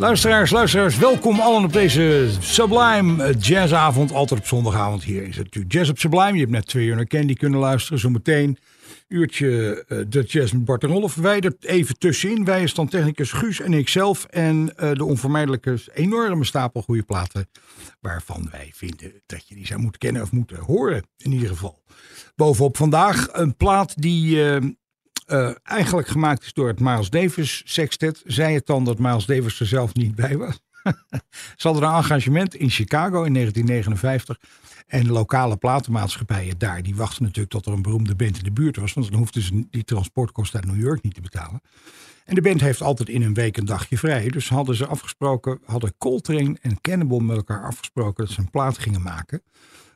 Luisteraars, luisteraars, welkom allen op deze Sublime Jazzavond. Altijd op zondagavond. Hier is het natuurlijk Jazz op Sublime. Je hebt net twee uur naar Candy kunnen luisteren. Zometeen uurtje eh, de Jazz met Bart en Rolf. Wij er even tussenin. Wij is dan technicus Guus en ikzelf. En eh, de onvermijdelijke enorme stapel goede platen. Waarvan wij vinden dat je die zou moeten kennen of moeten horen. In ieder geval. Bovenop vandaag een plaat die... eh, eh, eigenlijk gemaakt is door het Miles Davis Sextet. Zei het dan dat Miles Davis er zelf niet bij was? Ze hadden een engagement in Chicago in 1959. En lokale platenmaatschappijen daar, die wachten natuurlijk tot er een beroemde band in de buurt was. Want dan hoefden ze die transportkosten uit New York niet te betalen. En de band heeft altijd in een week een dagje vrij. Dus hadden ze afgesproken, hadden Coltrane en Cannibal met elkaar afgesproken dat ze een plaat gingen maken.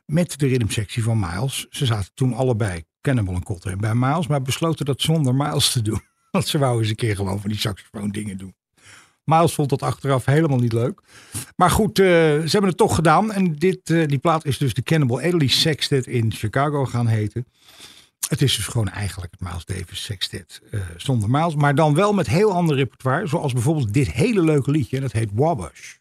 Met de rhythmsectie van Miles. Ze zaten toen allebei, Cannibal en Coltrane, bij Miles. Maar besloten dat zonder Miles te doen. Want ze wouden eens een keer gewoon van die saxofoon dingen doen. Miles vond dat achteraf helemaal niet leuk. Maar goed, eh, ze hebben het toch gedaan. En dit, eh, die plaat is dus de Cannibal Adderley Sextet in Chicago gaan heten. Het is dus gewoon eigenlijk het Miles Davis Sextet eh, zonder Miles. Maar dan wel met heel ander repertoire. Zoals bijvoorbeeld dit hele leuke liedje. En dat heet Wabash.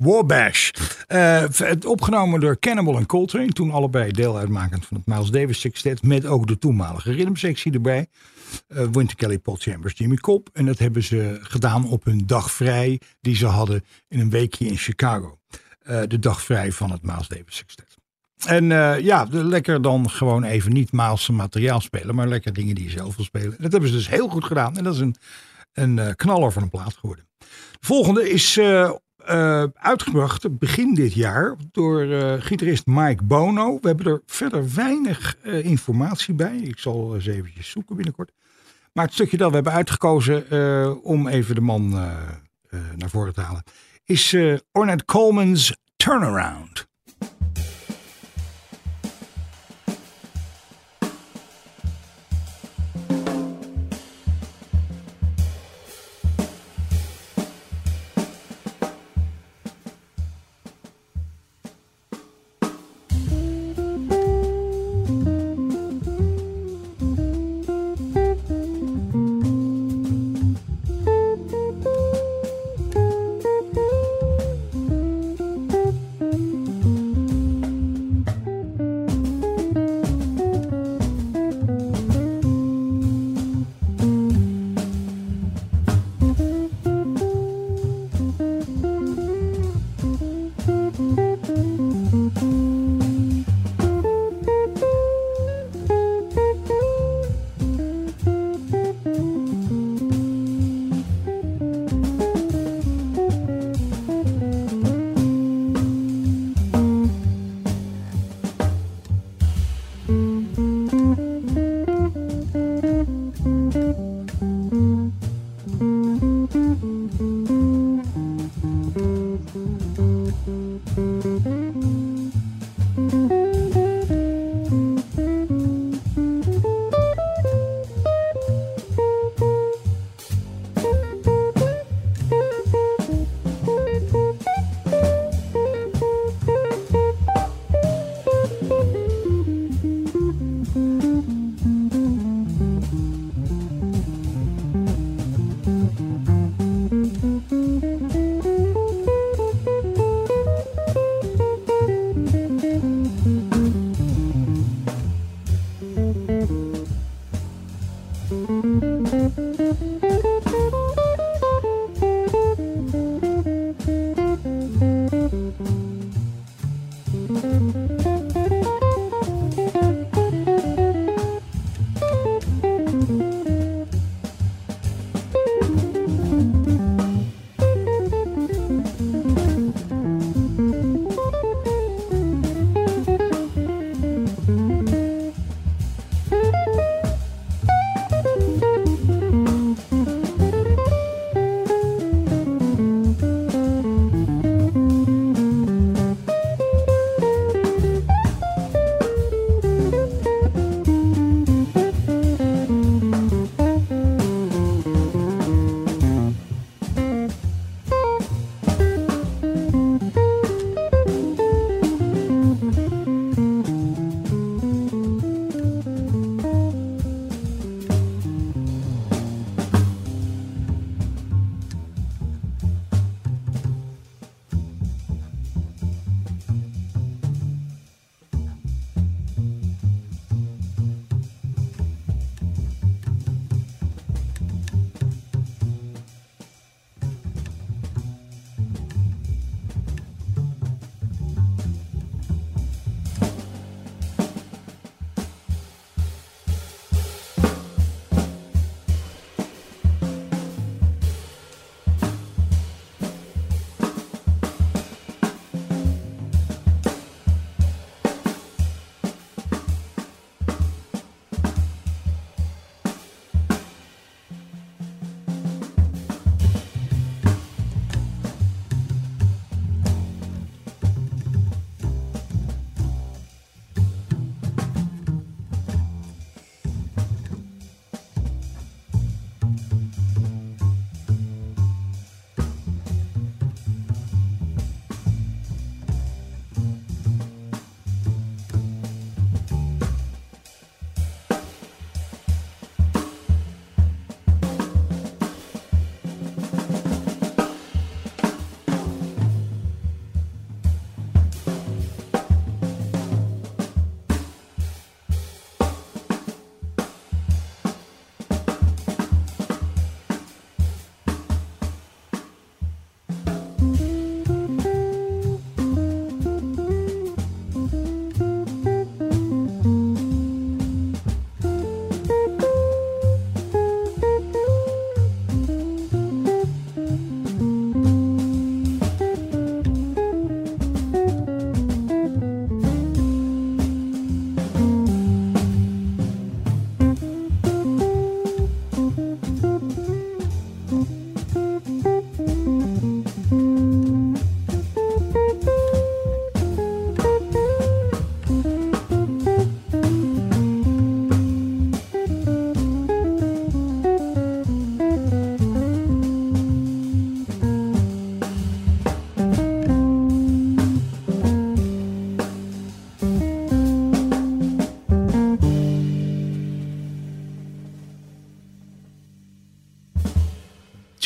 Wabash. Eh, het opgenomen door Cannibal en Coltrane. Toen allebei deel uitmakend van het Miles Davis Sextet. Met ook de toenmalige ritmesectie erbij. Uh, Winter Kelly, Paul Chambers, Jimmy Cobb. En dat hebben ze gedaan op hun dag vrij. Die ze hadden in een weekje in Chicago. Uh, de dag vrij van het Miles Davis Sextet. En uh, ja, lekker dan gewoon even niet Maalse materiaal spelen, maar lekker dingen die je zelf wil spelen. Dat hebben ze dus heel goed gedaan. En dat is een, een uh, knaller van een plaat geworden. De volgende is uh, uitgebracht begin dit jaar door gitarist Mike Bono. We hebben er verder weinig informatie bij. Ik zal eens eventjes zoeken binnenkort. Maar het stukje dat we hebben uitgekozen om even de man naar voren te halen, is Ornette Coleman's Turnaround.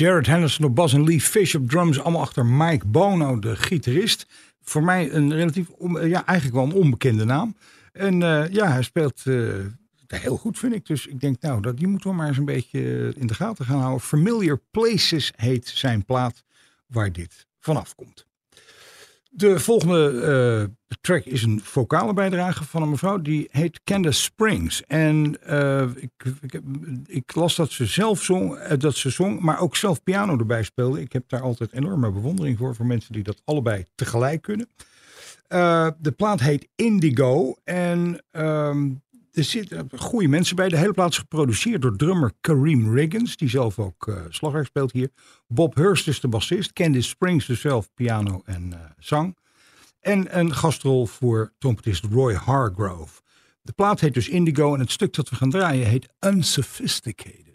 Jared Henderson op bas en Lee Fish op drums. Allemaal achter Mike Bono, de gitarist. Voor mij een relatief, on- ja, eigenlijk wel een onbekende naam. En eh, ja, hij speelt eh, heel goed, vind ik. Dus ik denk, nou, dat, die moeten we maar eens een beetje in de gaten gaan houden. Familiar Places heet zijn plaat waar dit vanaf komt. De volgende eh, track is een vocale bijdrage van een mevrouw. Die heet Candace Springs. En eh, ik, ik, ik las dat ze zelf zong, eh, dat ze zong, maar ook zelf piano erbij speelde. Ik heb daar altijd enorme bewondering voor, voor mensen die dat allebei tegelijk kunnen. De plaat heet Indigo. En ehm, er zitten goede mensen bij. De hele plaat is geproduceerd door drummer Kareem Riggins, die zelf ook eh slagwerk speelt hier. Bob Hurst is de bassist. Candice Springs dus zelf piano en eh, zang. En een gastrol voor trompetist Roy Hargrove. De plaat heet dus Indigo en het stuk dat we gaan draaien heet unsophisticated,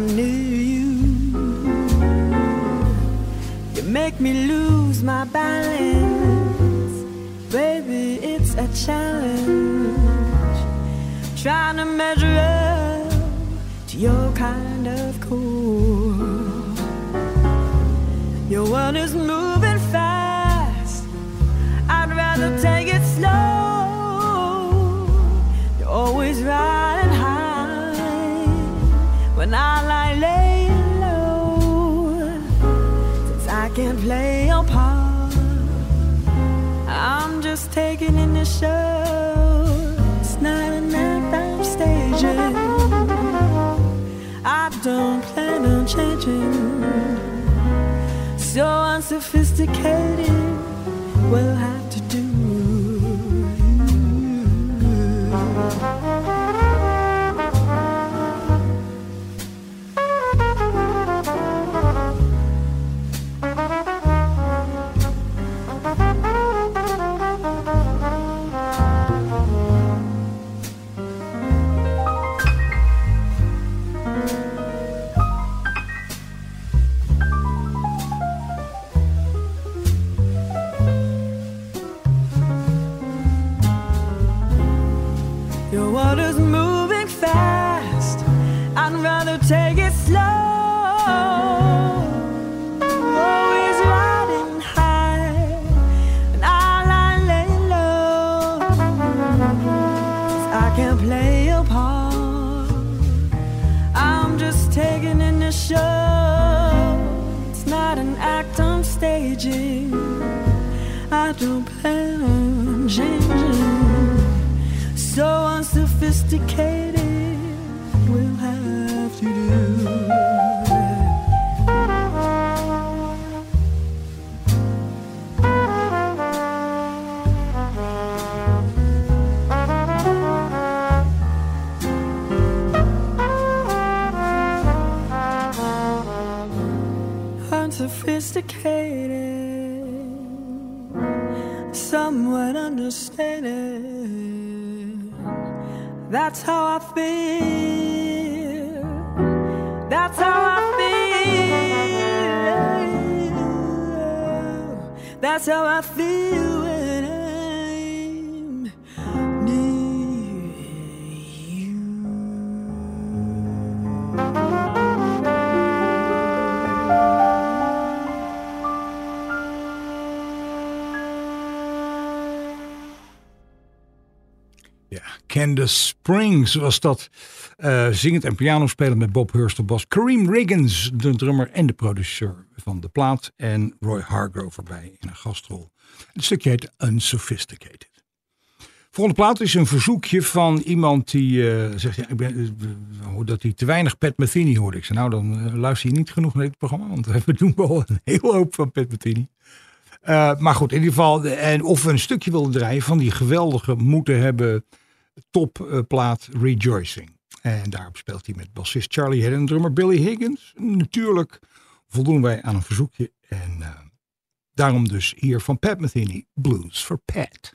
I'm near you. You make me lose my balance, baby. It's a challenge trying to measure up unsophisticated Is moving fast. I'd rather take it slow. Always riding high, and I lie lay low. I can't play your part. I'm just taking in the show. It's not an act I'm staging. I don't unsophisticated we'll have to do. Unsophisticated that's how I feel. That's how I feel. That's how I feel Candace Springs was dat. eh, zingend en piano spelend met Bob Hurst op bas. Kareem Riggins, de drummer en de produceur van de plaat. En Roy Hargrove erbij in een gastrol. Het stukje heet Unsophisticated. Volgende plaat is een verzoekje van iemand die eh, zegt... Ja, ik ben, eh, dat hij te weinig Pat Metheny hoorde. Ik zei, nou dan luister je niet genoeg naar dit programma. Want we doen wel een hele hoop van Pat Metheny. Maar goed, in ieder geval, en of we een stukje willen draaien van die geweldige moeten hebben topplaat Rejoicing. En daarop speelt hij met bassist Charlie Head en drummer Billy Higgins. Natuurlijk voldoen wij aan een verzoekje. En eh, daarom dus hier van Pat Metheny, Blues for Pat.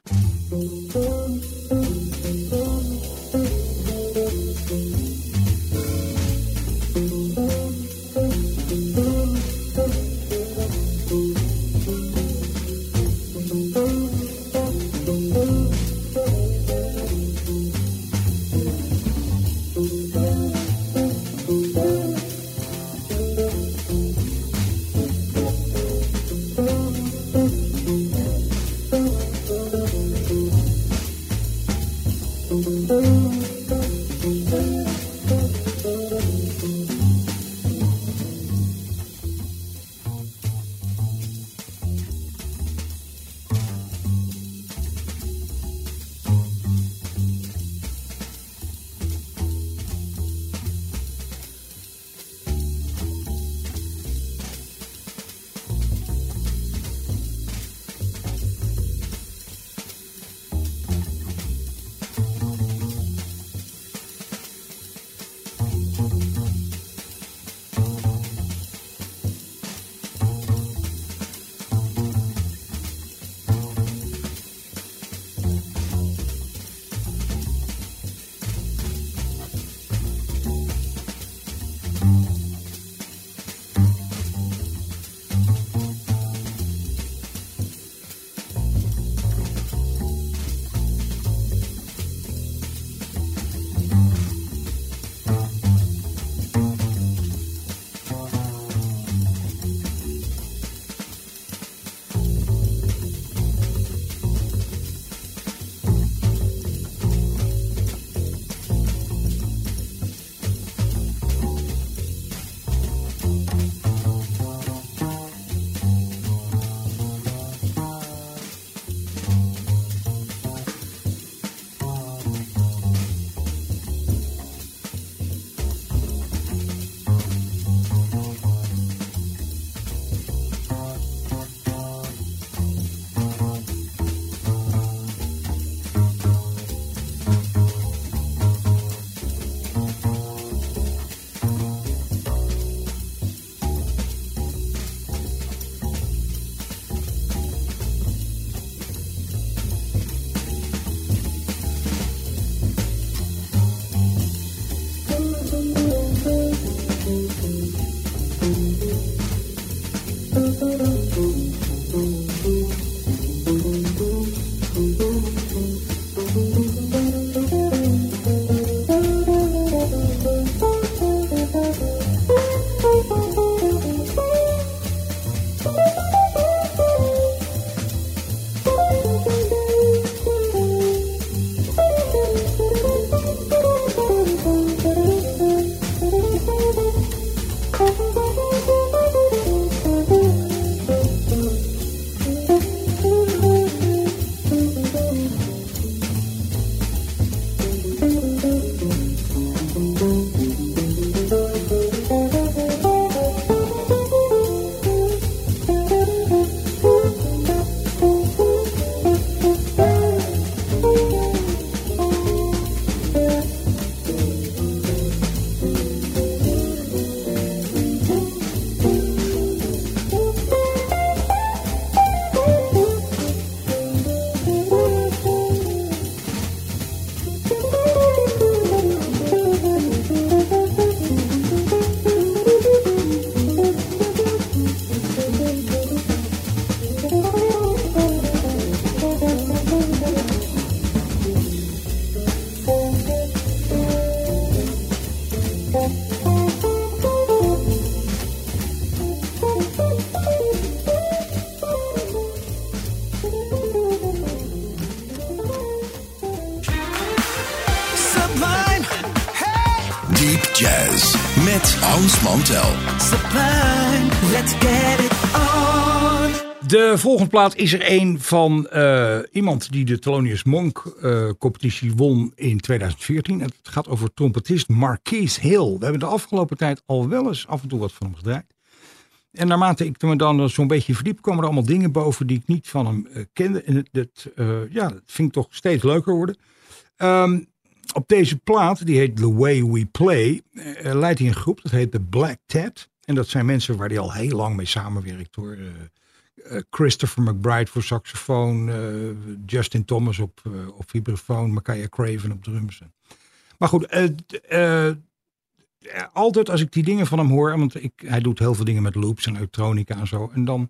Volgende plaat is er een van eh, iemand die de Thelonious Monk eh, competitie won in 2014. Het gaat over trompetist Marquise Hill. We hebben de afgelopen tijd al wel eens af en toe wat van hem gedraaid. En naarmate ik me dan zo'n beetje verdiep, komen er allemaal dingen boven die ik niet van hem eh, kende. En eh, ja, dat vind ik toch steeds leuker worden. Ehm, op deze plaat, die heet The Way We Play, leidt hij een groep, dat heet The Black Tat. En dat zijn mensen waar hij al heel lang mee samenwerkt hoor. Eh, Christopher McBride voor saxofoon, eh, Justin Thomas op, eh, op vibrafoon, Makaya Craven op drums. Maar goed, altijd als ik die dingen van hem hoor, want ik, hij doet heel veel dingen met loops en elektronica en zo. En dan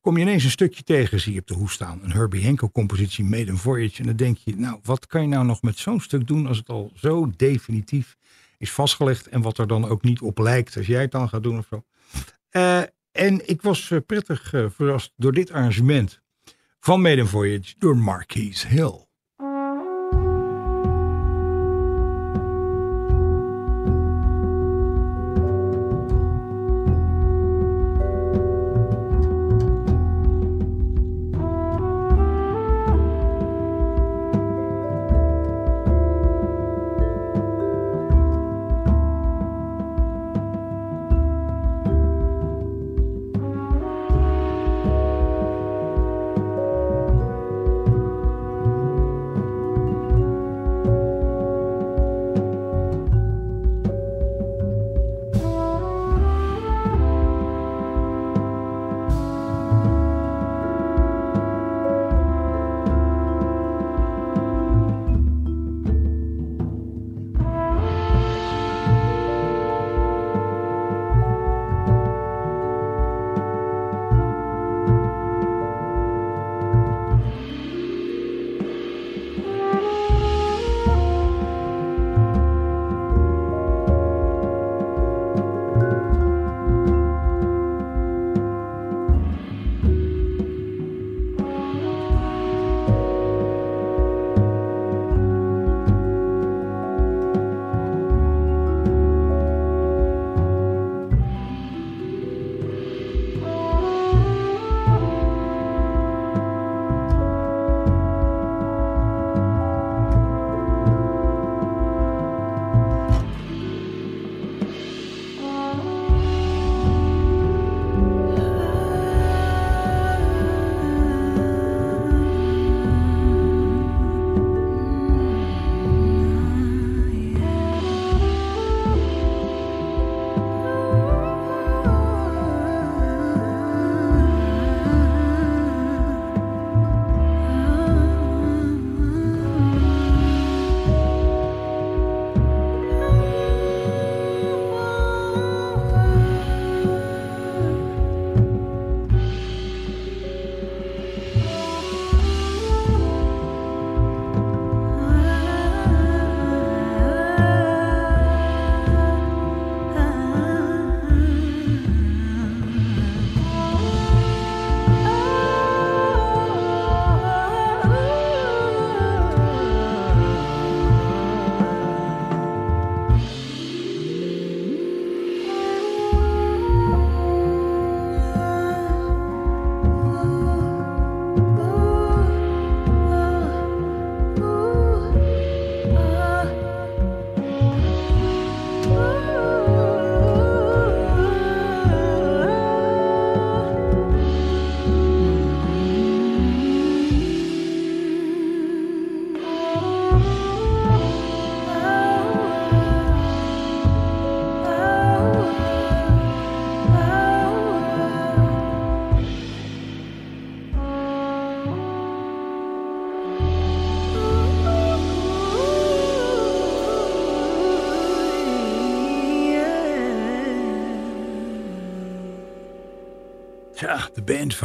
kom je ineens een stukje tegen, zie je op de hoes staan. Een Herbie Hancock compositie, Maiden Voyage. En dan denk je, nou, wat kan je nou nog met zo'n stuk doen als het al zo definitief is vastgelegd. En wat er dan ook niet op lijkt als jij het dan gaat doen of zo. En ik was eh, prettig eh, verrast door dit arrangement van Maiden Voyage door Marquise Hill.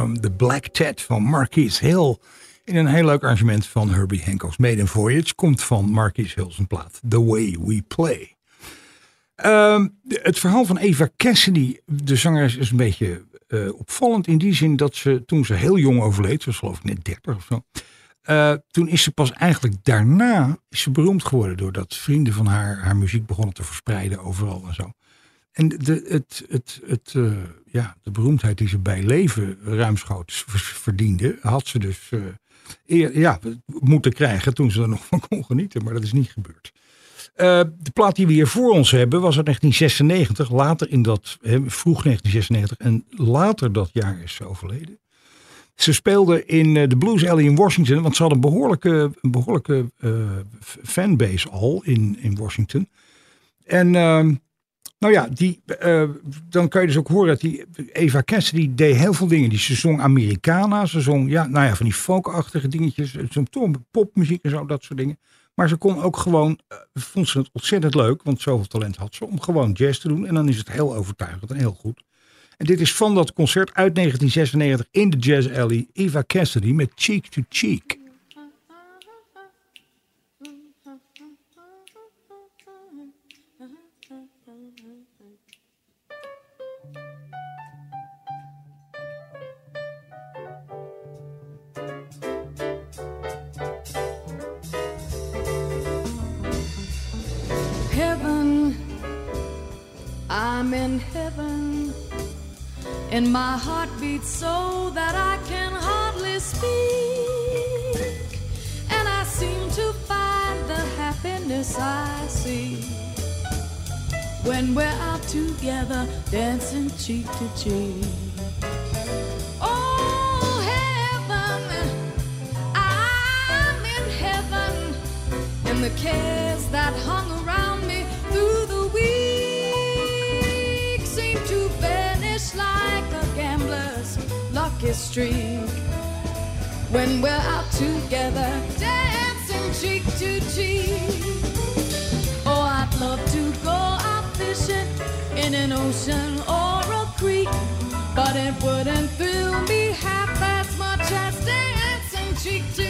The Black Tat van Marquise Hill. In een heel leuk arrangement van Herbie Hancock's Maiden Voyage. Komt van Marquise Hill zijn plaat The Way We Play. Ehm, de- het verhaal van Eva Cassidy, de zangeres, is een beetje eh, opvallend. In die zin dat ze toen ze heel jong overleed, ze was geloof ik net 30 of zo. eh, toen is ze pas eigenlijk daarna is ze beroemd geworden. Doordat vrienden van haar haar muziek begonnen te verspreiden overal en zo. En de, het, het, het, eh, ja, de beroemdheid die ze bij leven ruimschoots ver- verdiende, had ze dus eh, eer, ja, moeten krijgen toen ze er nog van kon genieten. Maar dat is niet gebeurd. Eh, de plaat die we hier voor ons hebben was uit 1996. Later in dat, vroeg 1996 en later dat jaar is ze overleden. Ze speelde in eh, de Blues Alley in Washington, want ze had een behoorlijke, een behoorlijke eh, fanbase al in, in Washington. En ehm, Nou ja, die, eh, dan kan je dus ook horen dat die Eva Cassidy deed heel veel dingen. Die ze zong Americana, ze zong ja, nou ja, van die folkachtige dingetjes, ze zong popmuziek en zo, dat soort dingen. Maar ze kon ook gewoon, eh, vond ze het ontzettend leuk, want zoveel talent had ze, om gewoon jazz te doen. En dan is het heel overtuigend en heel goed. En dit is van dat concert uit 1996 in de Jazz Alley, Eva Cassidy met Cheek to Cheek. I'm in heaven. And my heart beats so that I can hardly speak. And I seem to find the happiness I see when we're out together, dancing cheek to cheek. Oh, heaven, I'm in heaven and the cares that hung lucky streak when we're out together dancing cheek to cheek. Oh i'd love to go out fishing in an ocean or a creek but it wouldn't thrill me half as much as dancing cheek to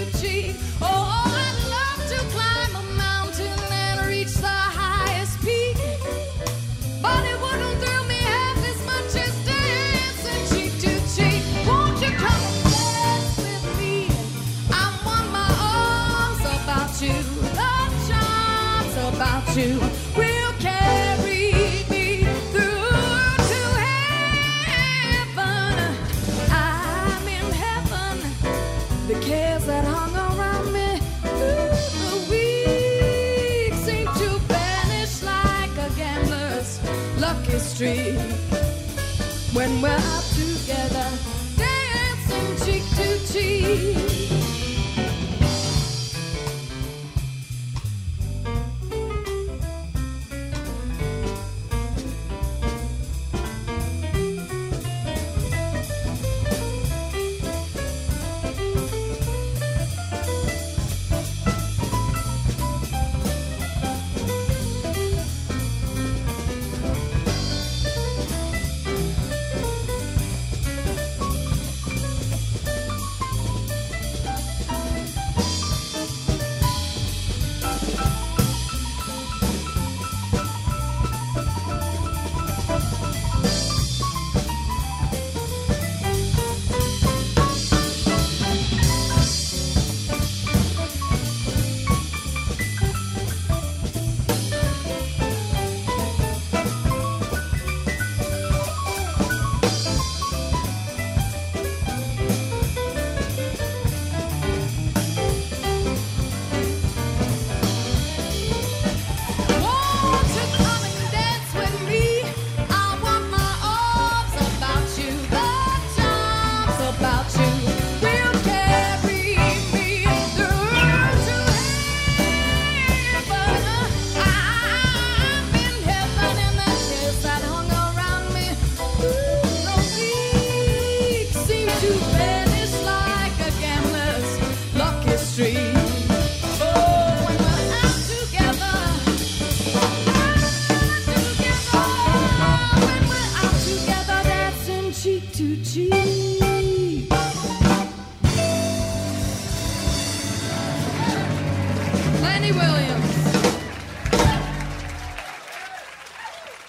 tree.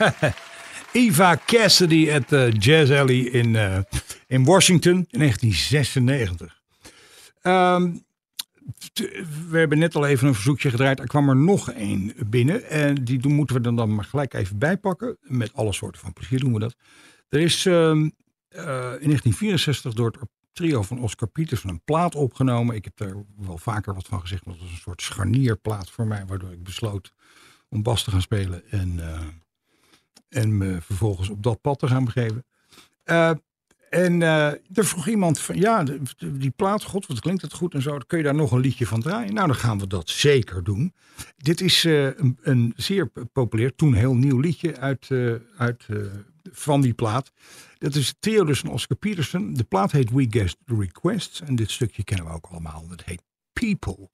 Eva Cassidy at the Jazz Alley in, eh, in Washington in 1996. Ehm, we hebben net al even een verzoekje gedraaid. Er kwam er nog één binnen. En die moeten we dan, dan maar gelijk even bijpakken. Met alle soorten van plezier doen we dat. Er is ehm, eh, in 1964 door het trio van Oscar Pieters een plaat opgenomen. Ik heb daar wel vaker wat van gezegd. Maar dat was een soort scharnierplaat voor mij. Waardoor ik besloot om bas te gaan spelen. En... eh, en me vervolgens op dat pad te gaan begeven. Eh, En eh, er vroeg iemand van, ja, die plaat, god, wat klinkt het goed en zo. Kun je daar nog een liedje van draaien? Nou, dan gaan we dat zeker doen. Dit is eh, een, een zeer populair, toen heel nieuw liedje uit, uit, van die plaat. Dat is het trio dus van Oscar Peterson. De plaat heet We Guessed the Requests. En dit stukje kennen we ook allemaal. Dat heet People.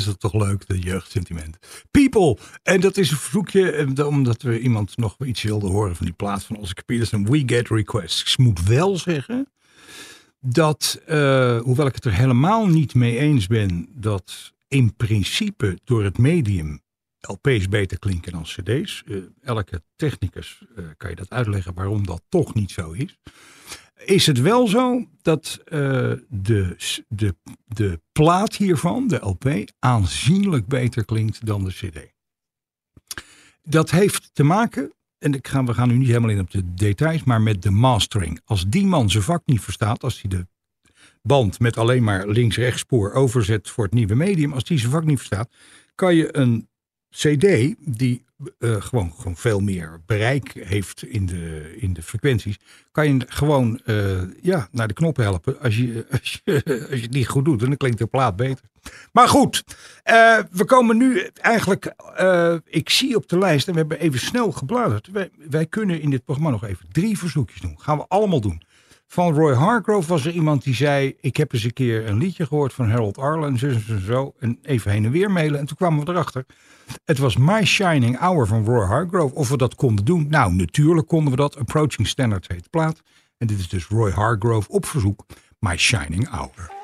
Is dat toch leuk, de jeugdsentiment. People. En dat is een verzoekje, eh, omdat we iemand nog iets wilde horen van die plaat van Oscar Peterson. We Get Requests. Ik moet wel zeggen dat, eh, hoewel ik het er helemaal niet mee eens ben, dat in principe door het medium LP's beter klinken dan CD's. Eh, elke technicus kan je dat uitleggen waarom dat toch niet zo is. Is het wel zo dat eh, de, de, de plaat hiervan, de LP, aanzienlijk beter klinkt dan de CD? Dat heeft te maken, en ik ga, we gaan nu niet helemaal in op de details, maar met de mastering. Als die man zijn vak niet verstaat, als hij de band met alleen maar links-rechts spoor overzet voor het nieuwe medium, als die zijn vak niet verstaat, kan je een CD die eh, gewoon, gewoon veel meer bereik heeft in de, in de frequenties, kan je gewoon eh, ja, naar de knop helpen als je, als, je, als je het niet goed doet. Dan klinkt de plaat beter. Maar goed, eh, we komen nu eigenlijk, ik zie op de lijst, en we hebben even snel gebladerd. Wij kunnen in dit programma nog even drie verzoekjes doen. Gaan we allemaal doen. Van Roy Hargrove was er iemand die zei: Ik heb eens een keer een liedje gehoord van Harold Arlen, zus en zo, zo. En even heen en weer mailen. En toen kwamen we erachter. Het was My Shining Hour van Roy Hargrove. Of we dat konden doen. Nou, natuurlijk konden we dat. Approaching Standards heet plaat. En dit is dus Roy Hargrove op verzoek. My Shining Hour.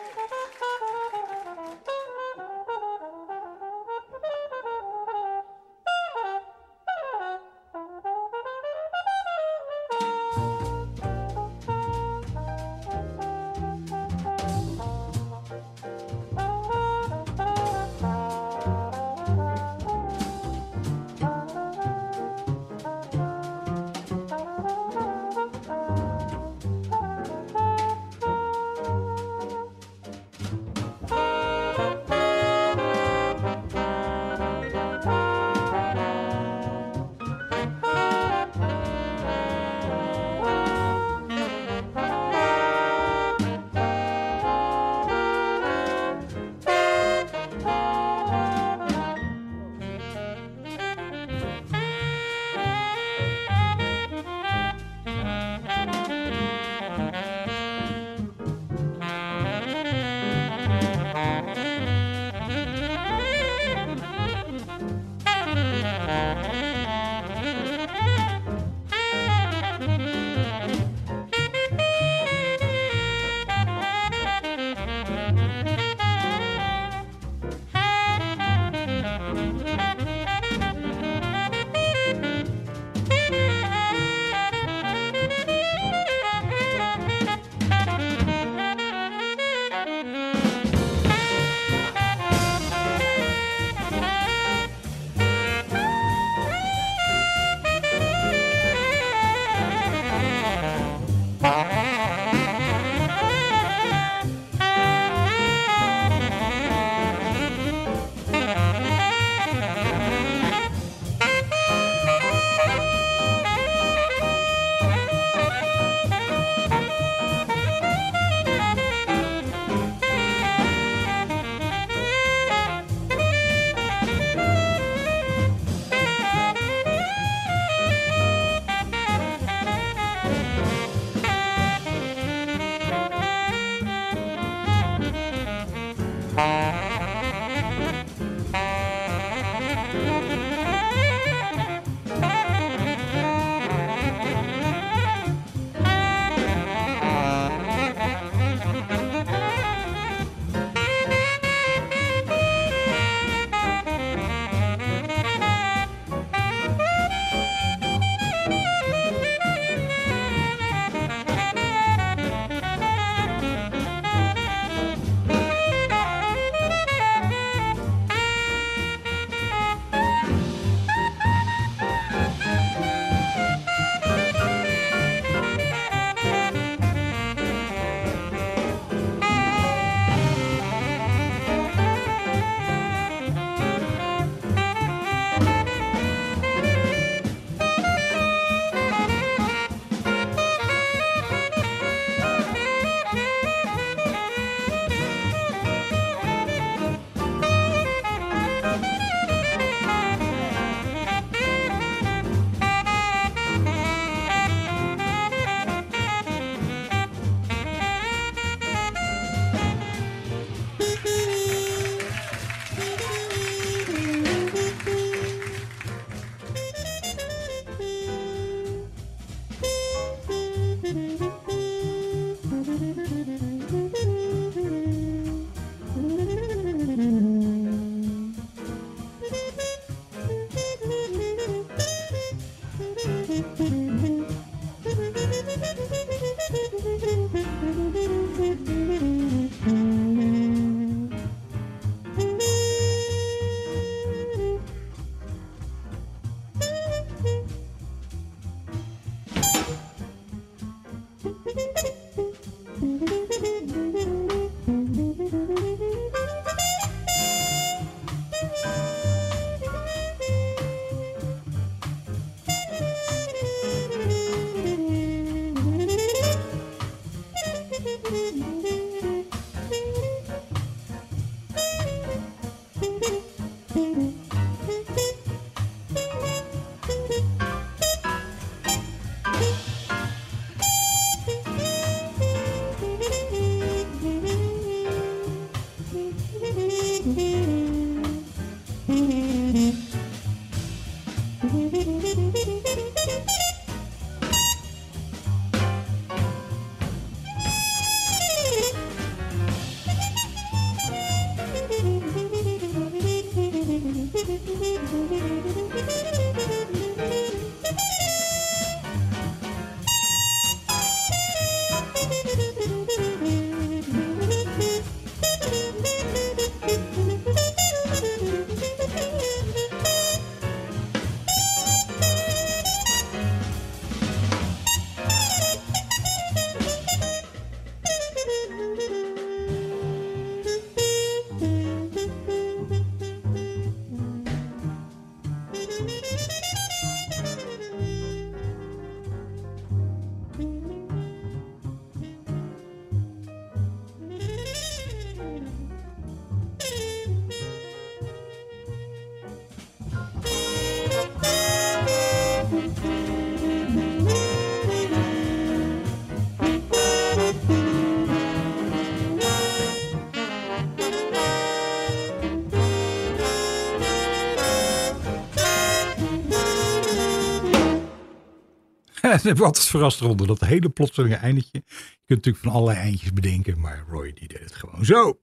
En ik was altijd verrast eronder. Dat hele plotselinge eindetje. Je kunt natuurlijk van allerlei eindjes bedenken. Maar Roy die deed het gewoon zo.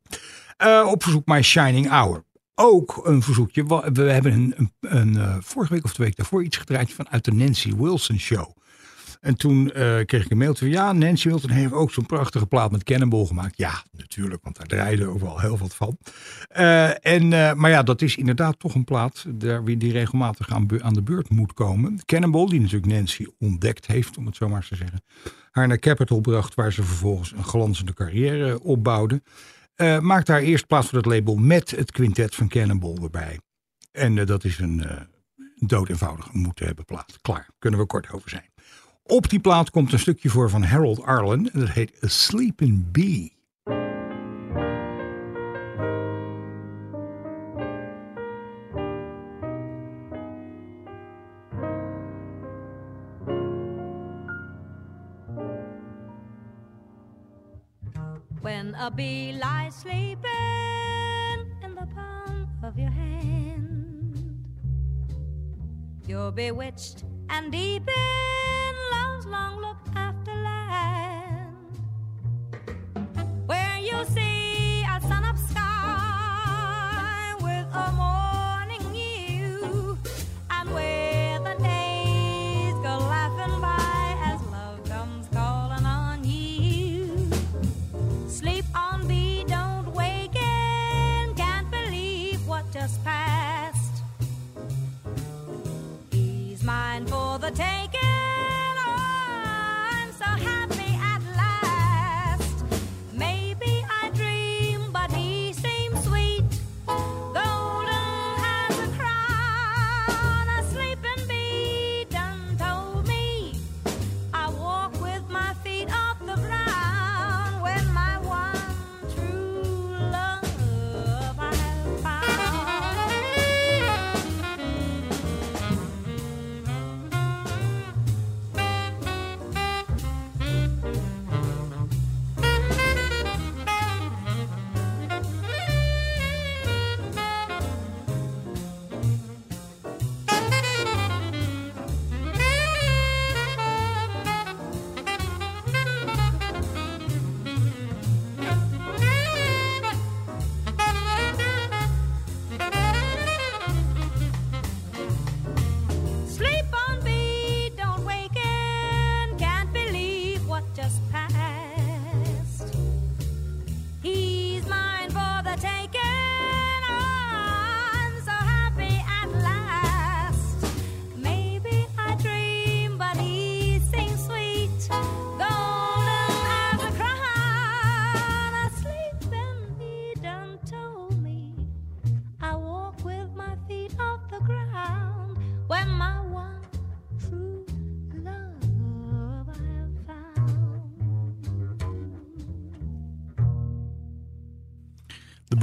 Eh, op verzoek My Shining Hour. Ook een verzoekje. We hebben een, een, een, eh, vorige week of de week daarvoor iets gedraaid vanuit de Nancy Wilson Show. En toen eh, kreeg ik een mailtje van ja, Nancy Wilson heeft ook zo'n prachtige plaat met Cannonball gemaakt. Ja, natuurlijk, want daar draaide overal heel wat van. Eh, en, eh, maar ja, dat is inderdaad toch een plaat daar, die regelmatig aan, de beurt moet komen. Cannonball, die natuurlijk Nancy ontdekt heeft, om het zo maar te zeggen. Haar naar Capitol bracht, waar ze vervolgens een glanzende carrière opbouwde. Eh maakt haar eerst plaats voor het label met het quintet van Cannonball erbij. En dat is een eh dood moeten hebben plaat. Klaar, kunnen we kort over zijn. Op die plaat komt een stukje voor van Harold Arlen. En dat heet A Sleeping Bee. When a bee lies sleeping in the palm of your hand, you're bewitched and deep long look after land, where you see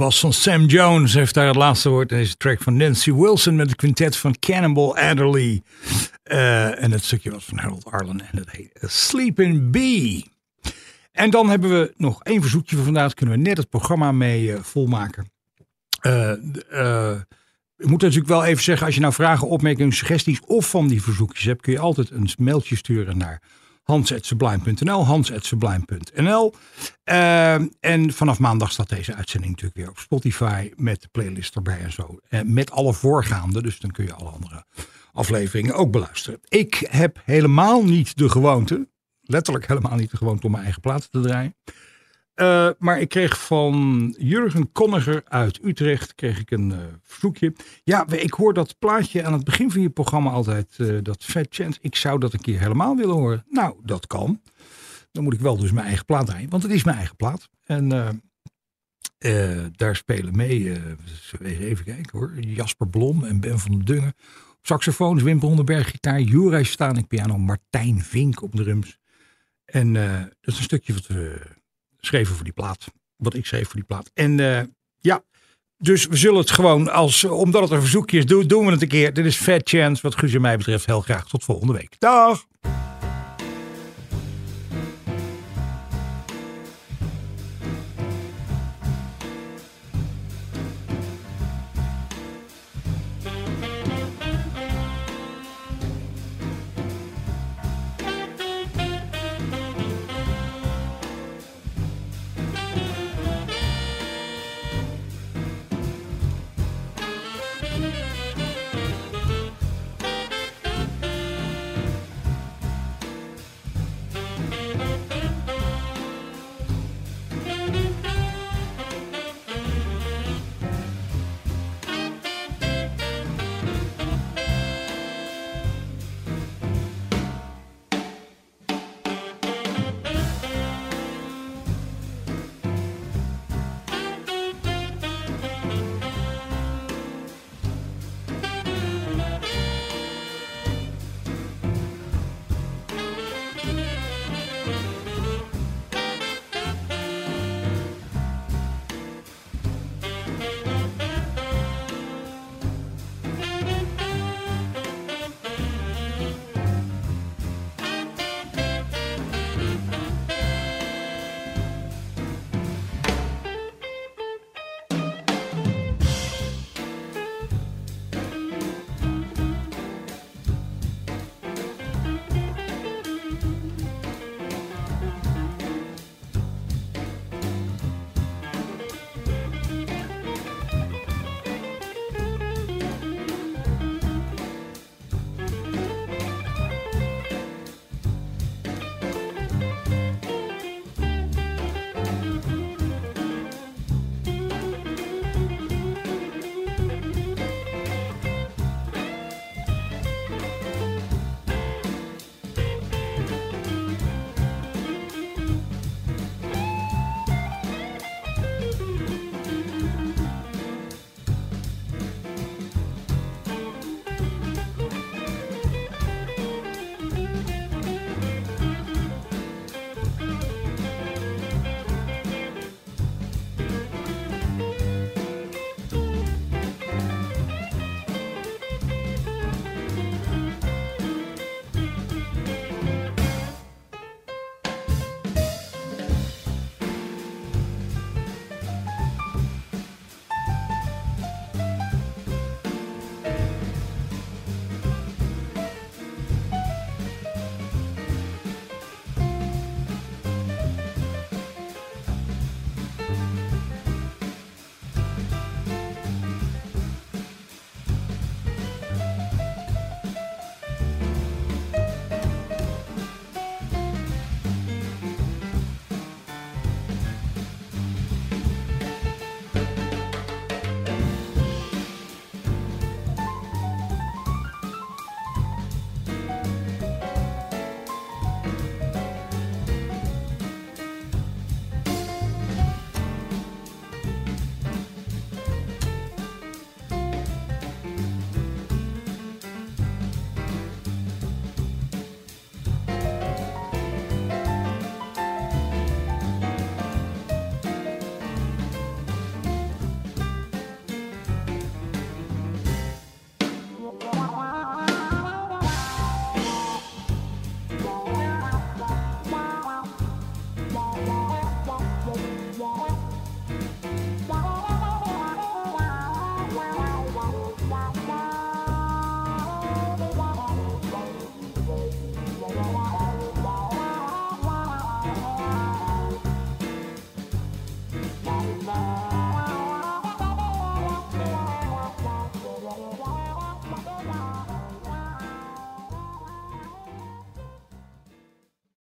bas van Sam Jones heeft daar het laatste woord. Deze track van Nancy Wilson met het quintet van Cannonball Adderley. Eh, en het stukje was van Harold Arlen en dat heet Sleeping Bee. En dan hebben we nog één verzoekje voor vandaag. Kunnen we net het programma mee eh, volmaken. Eh, ik moet natuurlijk wel even zeggen, als je nou vragen, opmerkingen, suggesties of van die verzoekjes hebt, kun je altijd een mailtje sturen naar hans.sublime.nl, hans.sublime.nl. Eh, en vanaf maandag staat deze uitzending natuurlijk weer op Spotify met de playlist erbij en zo. Eh, met alle voorgaande, dus dan kun je alle andere afleveringen ook beluisteren. Ik heb helemaal niet de gewoonte, letterlijk helemaal niet de gewoonte om mijn eigen platen te draaien. Eh, maar ik kreeg van Jurgen Konniger uit Utrecht kreeg ik een eh, verzoekje. Ja, ik hoor dat plaatje aan het begin van je programma altijd, eh, dat Fat Chance. Ik zou dat een keer helemaal willen horen. Nou, dat kan. Dan moet ik wel dus mijn eigen plaat draaien, want het is mijn eigen plaat. En daar spelen mee, even kijken hoor, Jasper Blom en Ben van den Dungen. Op saxofoons, Wim Hondenberg gitaar, Jurij Stanik piano, Martijn Vink op drums. En dat is een stukje wat we schreven voor die plaat. Wat ik schreef voor die plaat. En eh, ja, dus we zullen het gewoon als, omdat het een verzoekje is, doen, doen we het een keer. Dit is Fat Chance, wat Guus en mij betreft heel graag tot volgende week. Dag!